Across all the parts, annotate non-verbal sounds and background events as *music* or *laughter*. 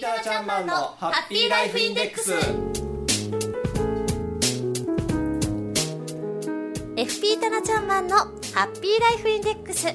ーターちゃんマンのハッピーライフインデックス。FP タナちゃんマンのハッピーライフインデックス。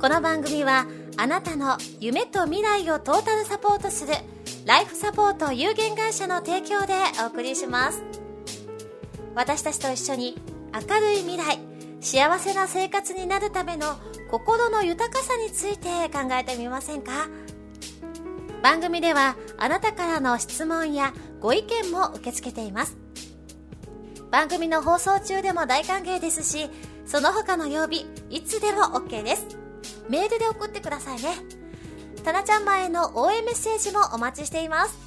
この番組はあなたの夢と未来をトータルサポートするライフサポート有限会社の提供でお送りします。私たちと一緒に明るい未来幸せな生活になるための心の豊かさについて考えてみませんか？番組ではあなたからの質問やご意見も受け付けています。番組の放送中でも大歓迎ですしその他の曜日いつでも OK です。メールで送ってくださいね。たなちゃん前の応援メッセージもお待ちしています。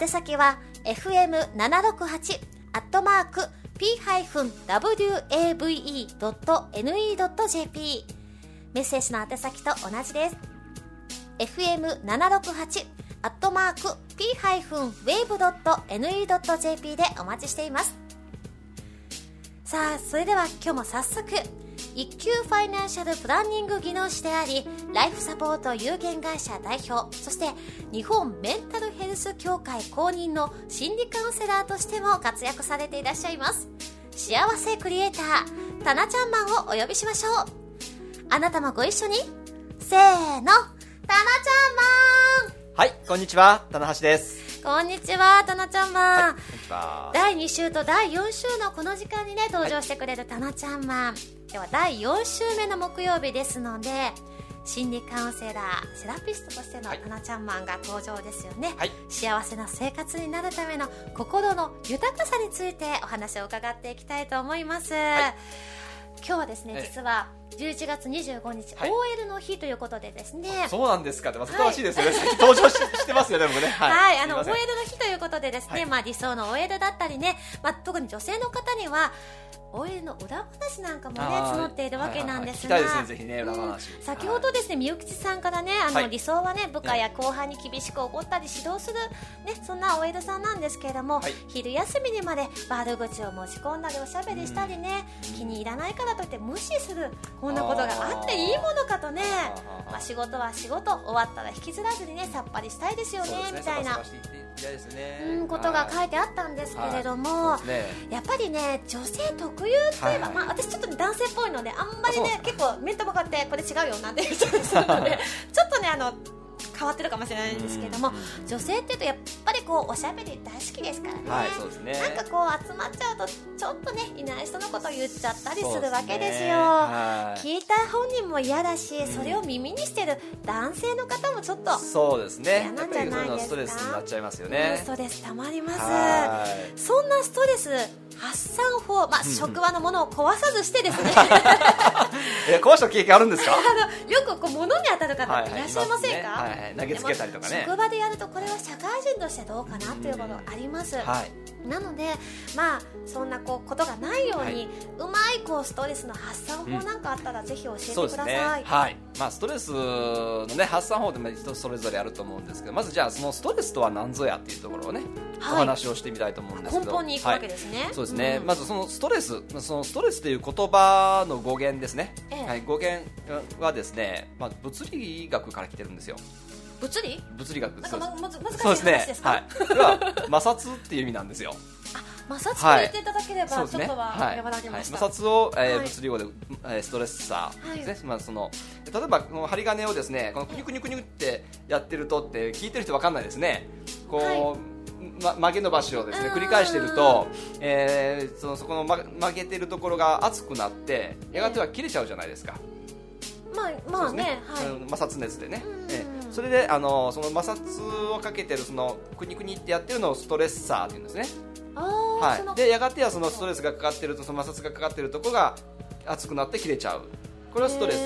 宛先は fm768 アットマーク p-wave.ne.jp メッセージの宛先と同じです。Fm768 アットマーク p-wave.ne.jp でお待ちしています。さあそれでは今日も早速一級ファイナンシャルプランニング技能士でありライフサポート有限会社代表そして日本メンタルヘルス協会公認の心理カウンセラーとしても活躍されていらっしゃいます。幸せクリエイタータナちゃんマンをお呼びしましょう。あなたもご一緒に。せーの。タナちゃんマンはいこんにちは。棚橋です。こんにちは、たなちゃんマン、はい、こんにちは。第2週と第4週のこの時間にね、登場してくれるたなちゃんマン。今日は第4週目の木曜日ですので、心理カウンセラー、セラピストとしてのはい。たなちゃんマンが登場ですよね。はい。幸せな生活になるための心の豊かさについてお話を伺っていきたいと思います。今日はですね、ええ。実は11月25日、はい。OL の日ということでですね、そうなんですか。ってまさしいですよね、*laughs* 登場ししてますよね僕ね。ははい、あの OL の日ということでですね、はい。まあ理想の OL だったりね、まあ特に女性の方には OL の裏話なんかもね募っているわけなんですが、先ほどですね、みゆきちさんからね、あの、はい理想はね部下や後輩に厳しく怒ったり指導するねそんな OL さんなんですけれども、はい。昼休みにまで悪口を持ち込んだりおしゃべりしたりね、気に入らないからといって無視するこんなことがあっていいものかとね。まあ、仕事は仕事終わったら引きずらずにねさっぱりしたいですよねねみたいな。うんことが書いいてあったんですけれどはも、ね。やっぱりね女性特有って言えば、はい。はいまあ、私ちょっとね男性っぽいのであんまりね結構面と向かってこれ違うよなんて言っちゃうので *laughs* ちょっとねあの変わってるかもしれないんですけれどもうん女性っていうとやっぱりこうおしゃべり大好きですからね、はいそうですね。なんかこう集まっちゃうとちょっとねいない人のこと言っちゃったりするわけですよ。ね。はい。聞いた本人も嫌だし、それを耳にしてる男性の方もちょっとそうですね。嫌なんじゃないですか？ストレスになっちゃいますようんねストレスたまります。はい。そんなストレス発散法、まあ、職場のものを壊さずしてですね。*laughs* え壊した経験あるんですか？*laughs* あのよくこう物に当たる方いらっしゃいませんか、はいはい投げつけたりとかね。職場でやるとこれは社会人としてどうかなっていうことあります、はい。なのでまあそんなこうことがないように、はいうまいこうストレスの発散法なんかあったら、ぜひ教えてください、ね。はい。まあストレスのね発散法でも人それぞれあると思うんですけどまずじゃあそのストレスとは何ぞやっていうところをね、はい。お話をしてみたいと思うんですけど。根本に行くわけですね、はい。そうですね、ん。まずそのストレスそのストレスという言葉の語源ですね、ええ。はい、語源はですね、まあ、物理学から来てるんですよ物理？物理学なんかま難しいそうですね話ですかはい、*laughs* は摩擦っていう意味なんですよ。摩擦と言っていただければ、そうですね。ちょっとははい。和らぎました、はい。摩擦を、えーはい。物理語で、えーストレッサーですね、まあ、その例えばこの針金をですねこのクニュクニュクニュってやってるとって聞いてる人わかんないですね。こう、ま、曲げ伸ばしをですねうん繰り返してると、えーそのそこの、ま、曲げてるところが熱くなってやがては切れちゃうじゃないですか、まあまあそうですね。はい、うん摩擦熱でね、うん。ええそれであのその摩擦をかけてるそのクニクニってやってるのをストレッサーっていうんですね。はい、でやがてはそのストレスがかかってるとその摩擦がかかってるところが熱くなって切れちゃう。これはストレス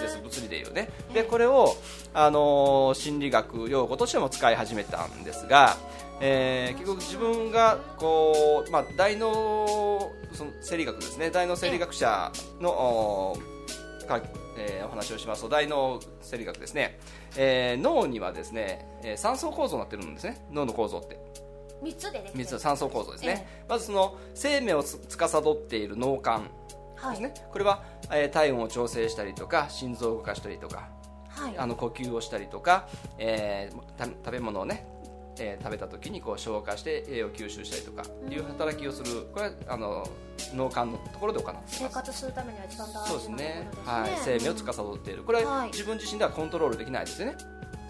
です物理でいうね。でこれを、あのー心理学用語としても使い始めたんですが、えー結局自分がこう、まあ、大脳その生理学ですね。大脳生理学者のおかえーお話をしますと大脳生理学ですね、えー脳にはですね、えー三層構造になってるんですね。脳の構造って。三つでできてる。3つ層構造ですね、まずその生命をつ司っている脳幹はいですね、これは、えー体温を調整したりとか心臓を動かしたりとかはい。あの呼吸をしたりとか、えーた食べ物をねえー食べた時にこう消化して栄養を吸収したりとかいう働きをする。これはあの脳幹のところで行って生活するためには一番大事なそうですね。ところはい、生命を司っている。これははい。自分自身ではコントロールできないですよね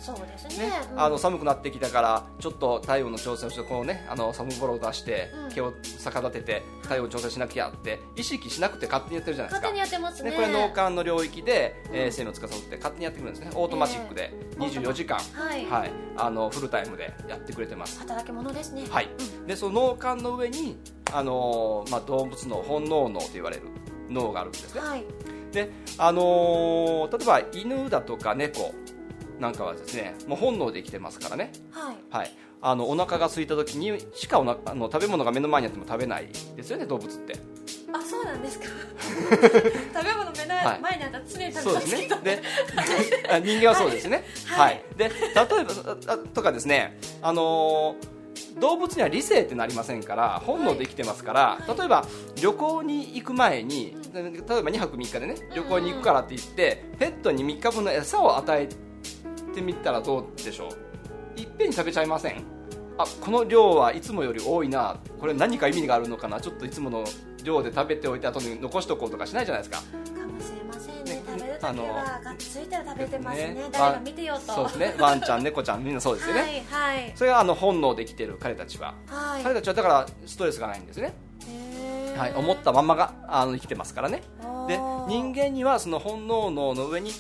そうですね。ね、うん。あの寒くなってきたからちょっと体温の調整をしてこうねあの寒ボロを出して、うん。毛を逆立てて体温調整しなきゃって意識しなくて勝手にやってるじゃないですか。勝手にやってますね。ね、これ脳幹の領域で、えー生命を司って勝手にやってくるんですね。オートマチックで24時間、はい、はい、あのフルタイムでやってくれてます。働き者ですね。はい、でその脳幹の上に、あのーまあ、動物の本能脳と言われる脳があるんですね、はい。であのー例えば犬だとか猫なんかはですねもう本能で生きてますからね、はい。はい、あのお腹が空いた時にしかおなあの食べ物が目の前にあっても食べないですよね動物って。あそうなんですか。*laughs* 食べ物目のはい前にあったら常に食べそうまですけどであ *laughs* 人間はそうですね。はい。はい、で例えばあとかですねあのー動物には理性ってなりませんから本能で生きてますから、はい。例えば旅行に行く前に例えば2泊3日でね旅行に行くからって言って、ペットに3日分の餌を与えてみたらどうでしょう？いっぺんに食べちゃいません？あこの量はいつもより多いな。これ何か意味があるのかな？ちょっといつもの量で食べておいて後に残しとこうとかしないじゃないですか。かもしれませんね。ね食べる時あのはがっついたら食べてますね。ね誰が見てよと。そうですね。ワンちゃん猫ちゃんみんなそうですよね、はいはい。それがあの本能で生きてる彼たちは、はい。彼たちはだからストレスがないんですね、はい、思ったまんまがあの生きてますからね。で人間にはその本能脳の上に、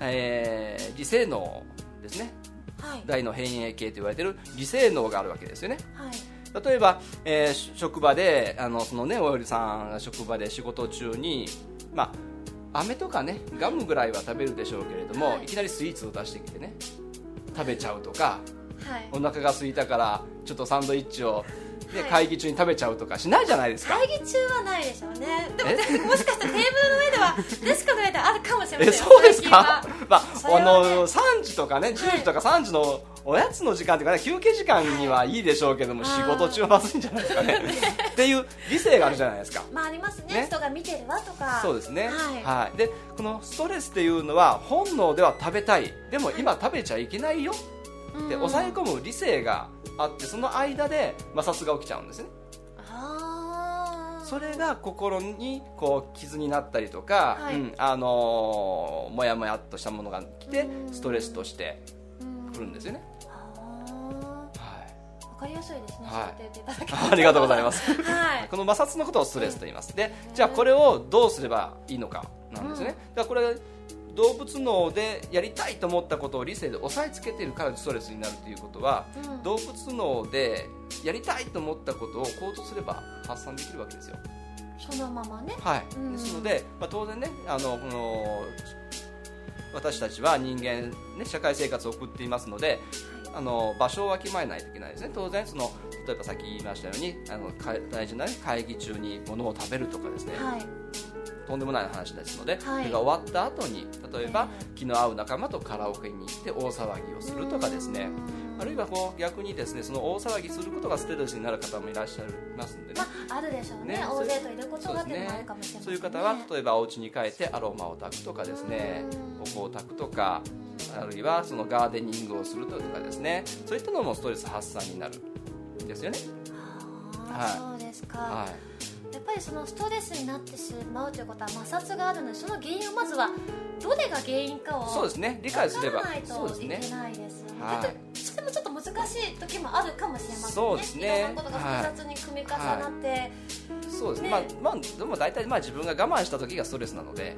えー理性脳ですね。はい。大の変影系と言われてる理性脳があるわけですよね。はい。例えば、えーし職場であのそのねおよりさんが職場で仕事中にまあ飴とかねガムぐらいは食べるでしょうけれども、はい。い、きなりスイーツを出してきてね食べちゃうとかはい。お腹が空いたからちょっとサンドイッチを、ねはい。会議中に食べちゃうとかしないじゃないですか。会議中はないでしょうね。でもえ？*laughs* もしかしたらテーブルの上ではデスクの上であるかもしれませんえそうですか？まあね。あの3時とかね10時とか3時のおやつの時間というかね休憩時間にはいいでしょうけども、はい仕事中はまずいんじゃないですか。ね *laughs* っていう理性があるじゃないですか。*laughs* まあありますね。ね？人が見てるわとか。そうですね、はい。でこのストレスっていうのは本能では食べたい。でも今食べちゃいけないよってうん。抑え込む理性があってその間で摩擦が起きちゃうんですね。それが心にこう傷になったりとか、はい。うんあのーもやもやっとしたものが来てうん。ストレスとしてうん。くるんですよね、あはい、ーわかりやすいですね、はい。ありがとうございます。*laughs* はい。この摩擦のことをストレスと言います。でじゃあこれをどうすればいいのかなんですね、だからこれ動物脳でやりたいと思ったことを理性で押さえつけているからストレスになるということはうん。動物脳でやりたいと思ったことを行動すれば発散できるわけですよ。そのままね。はい、うん。ですので、まあ、当然ねあのこの私たちは人間、ね、社会生活を送っていますのであの場所をわきまえないといけないですね。当然その例えばさっき言いましたようにあのか大事な、ね、会議中に物を食べるとかですね、はいとんでもない話ですので、はい。それが終わった後に例えば、え気の合う仲間とカラオケに行って大騒ぎをするとかですね。あるいはこう逆にですねその大騒ぎすることがストレスになる方もいらっしゃいますんでね。まああるでしょうね。ね大勢といることがっていうのもあるかもしれませんね。そういう方は例えばお家に帰ってアロマを炊くとかですね。お香を炊くとかあるいはそのガーデニングをするとかですね。そういったのもストレス発散になる。んですよね。あーそうですか、はいやっぱりそのストレスになってしまうということは摩擦があるのでその原因をまずはどれが原因かをそうですね。理解すれば。ないそうですねといけないですよね。はいそれもちょっと難しい時もあるかもしれませんね。そうですね。いろんなことが複雑に組み重なって、はい。そうですね。ね。まあ、まあ、でも大体まあ自分が我慢した時がストレスなので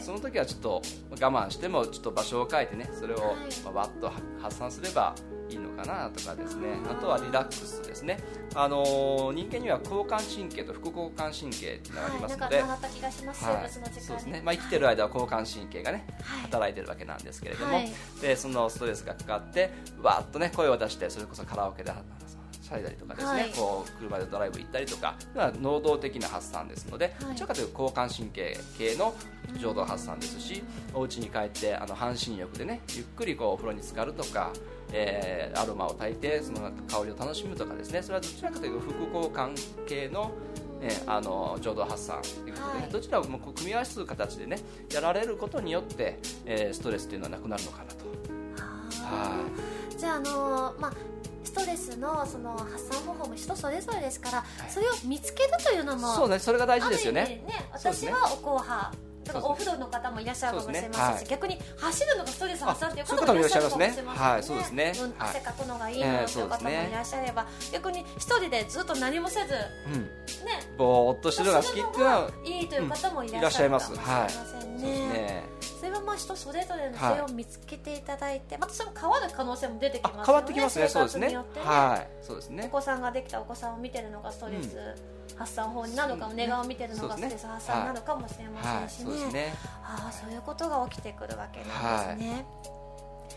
その時はちょっと我慢してもちょっと場所を変えてねそれをわっと発散すればいいのかなとかですね。あとはリラックスですね。あのー人間には交感神経と副交感神経っていうのがありはい、ますので、なんか習った気がします、はい。生物の時間にそうですね。まあ、生きてる間は交感神経がねはい。働いてるわけなんですけれども、はい。でそのストレスがかかってわーっとね声を出してそれこそカラオケでしゃいだりとかですね、はい。こう車でドライブ行ったりとかまあ能動的な発散ですので、はい。どちらかというと交感神経系の情動発散ですし、お家に帰ってあの半身浴でねゆっくりこうお風呂に浸かるとか、えーアロマを焚いてその香りを楽しむとかですねそれはどちらかというと副交感系のね、あの浄土発散ということで、ねはい。どちらも組み合わせる形でねやられることによって、えーストレスというのはなくなるのかなと。あー。じゃあ、あのーまあ、ストレスのその発散方法も人それぞれですから、い。それを見つけるというのもそうねそれが大事ですよね。ね私はお後派お風呂の方もいらっしゃるかもしれませんし、そうですね。逆に走るのがストレス発散という方ももいらっしゃるかもしれません。ね。はいそうですね。うんはい。汗かくのがいいのええという方もいらっしゃれば、逆に一人でずっと何もせずねうん、ぼーっとしてるのが好きっていうのはいいという方もいらっしゃるかもしすれませんね,、ですねそれはまあ人それぞれのはい。性を見つけていただいて、またそれも変わる可能性も出てきますよね。あ変わってきますねそうですね。はい。そうですおね子さんができたお子さんを見てるのがストレス発散法になるのかも、うん寝顔を見てるのがストレス発散なのかもしれませはい。んしそうですね。ああそういうことが起きてくるわけなんですね。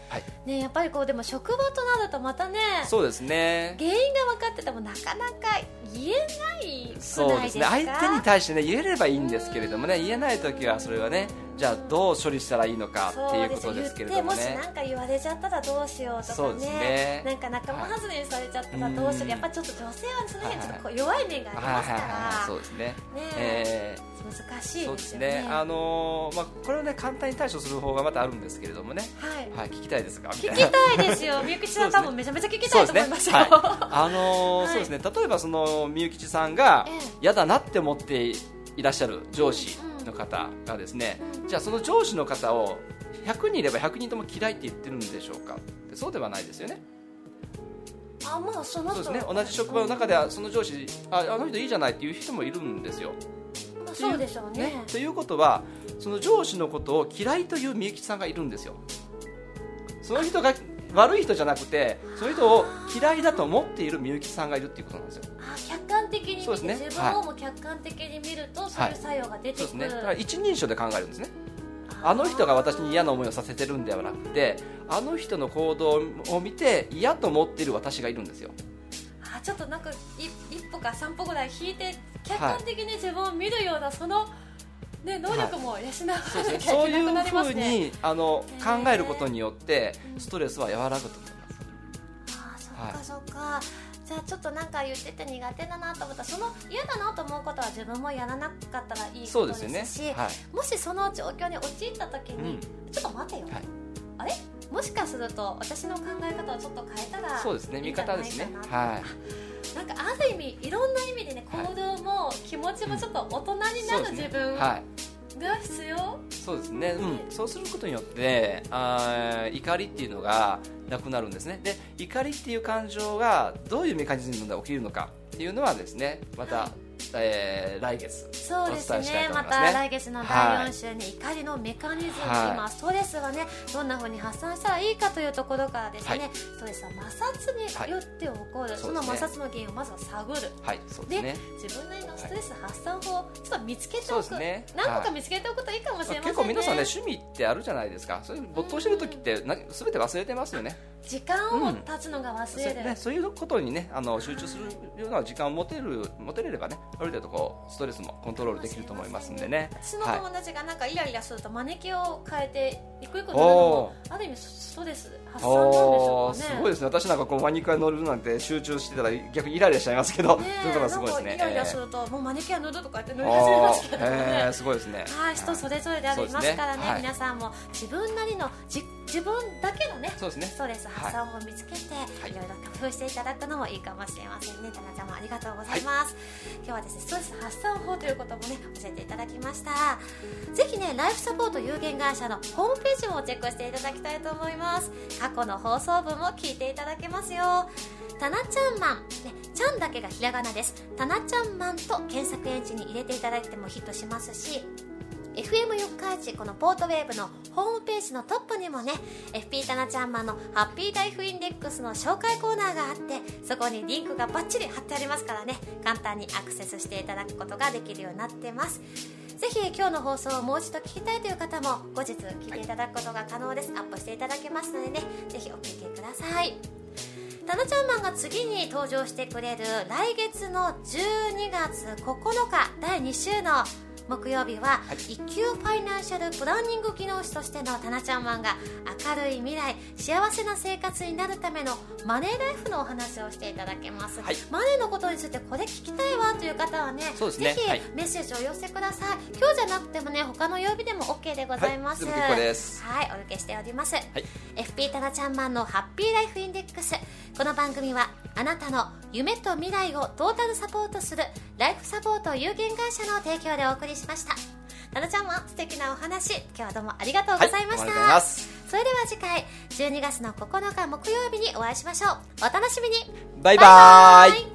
はい。ねやっぱりこうでも職場となるとまたねそうですね。原因が分かっててもなかなか言えないくそうないですか？ですね。相手に対してね言えればいいんですけれどもね言えない時はそれはねじゃあどう処理したらいいのかっていうことですけれどもね。もし何か言われちゃったらどうしようとかね。ね。なんか仲間外れにされちゃったらどうしよう、はいやっぱちょっと女性はその辺はいちょっとこう弱い面がありますから、そうですね。ねえ。ー。難しいそうですね。ね、あのーまあ、これをね簡単に対処する方がまたあるんですけれどもね、はい。はい、聞きたいですがみ聞きたいな。たいですよ。みゆきちさん、多分めちゃめちゃ聞きたいと思いますよ、はい。あのー *laughs* はい。そうですね。例えばそのみゆきちさんがええ。嫌だなって思っていらっしゃる上司の方がですね、じゃあその上司の方を100人いれば100人とも嫌いって言ってるんでしょうか？ってそうではないですよね。あまあその人そうですね。同じ職場の中ではその上司ああの人いいじゃないっていう人もいるんですよ。まあそうでしょうね。ということはその上司のことを嫌いというみゆきさんがいるんですよ。その人が悪い人じゃなくてその人を嫌いだと思っているみゆきさんがいるっていうことなんですよ。あ客観的に見て、そうですね。自分をも客観的に見ると、そういう作用が出てくる、そうですね。だから一人称で考えるんですね。あの人が私に嫌な思いをさせてるんではなくてあの人の行動を見て嫌と思っている私がいるんですよ。あちょっとなんかい一歩か三歩ぐらい引いて客観的に自分を見るようなその、ね、能力も養わなきゃそういういけなくなりまふうすねにあの考えることによってストレスは和らぐと思います。あそっかそっか、じゃあちょっとなんか言ってて苦手だなと思ったらその嫌だなと思うことは自分もやらなかったらいいことそうでですしね。はい。もしその状況に陥った時に、うん。ちょっと待てよ、はいあれ？もしかすると私の考え方をちょっと変えたらそうですね。見方ですね。はい。なんかある意味いろんな意味でねはい行動も気持ちもちょっと大人になる自分がはい。必要、そうですね、うん、そうすることによってあー怒りっていうのがなくなるんですね。で怒りっていう感情がどういうメカニズムで起きるのかっていうのはですねまた、えー来月。そうですね。また来月の第4週に怒りのメカニズム、はい。今ストレスはねどんな風に発散したらいいかというところからですね、はい。ストレスは摩擦によって起こる、そのそうですね。摩擦の原因をまずは探る。はい。そうですね。自分なりのストレス発散法をちょっと見つけておく、ですね。何個かはい見つけておくといいかもしれませんね、結構皆さんね趣味ってあるじゃないですか。それ没頭してる時ってな全て忘れてますよね時間を経つのが忘れる、そうねそういうことにねあの集中するような時間を持てる持てれればねある程度こうストレスもコントロールできると思いますんでね。私のはい。友達がなんかイライラすると招きを変えて一個一個乗るのもある意味ストレス発散なんでしょうかね。すごいですね。私なんかこうマニキュア乗るなんて集中してたら逆にイライラしちゃいますけど、ねそういうことはすごいですね。なんかイライラすると、もうマネキュア塗るとかって塗えり始めーますけどね、えーすごいですね。はい、人それぞれでありますからね。ね。はい。皆さんも自分なりのじ自分だけのねそうですね。ストレス発散法を見つけて、い。い、ろいろ工夫していただくのもいいかもしれませんね。タナちゃんもありがとうございます、今日はですねストレス発散法ということもね教えていただきました。ぜひねライフサポート有限会社のホームページもチェックしていただきたいと思います。過去の放送分も聞いていただけますよ。タナちゃんマン、ね、ちゃんだけがひらがなです。タナちゃんマンと検索エンジンに入れていただいてもヒットしますし FM 四日市このポートウェーブのホームページのトップにもね FP タナちゃんマンのハッピーライフインデックスの紹介コーナーがあってそこにリンクがバッチリ貼ってありますからね簡単にアクセスしていただくことができるようになってます。ぜひ今日の放送をもう一度聞きたいという方も後日聞いていただくことが可能です、アップしていただけますのでねぜひお聞きください。タナちゃんマンが次に登場してくれる来月の12月9日第2週の木曜日は、一級ファイナンシャルプランニング技能士としてのタナちゃんマンが明るい未来幸せな生活になるためのマネーライフのお話をしていただけます、はい。マネーのことについてこれ聞きたいわという方はねね。ぜひはい。メッセージをお寄せください。今日じゃなくてもね他の曜日でも OK でございます、はいはいお受けしております、い FP タナちゃんマンのハッピーライフインデックスこの番組はあなたの夢と未来をトータルサポートするライフサポート有限会社の提供でお送りしました。タナちゃんマン素敵なお話今日はどうもありがとうございました、それでは次回12月の9日木曜日にお会いしましょう。お楽しみに。バイバーイ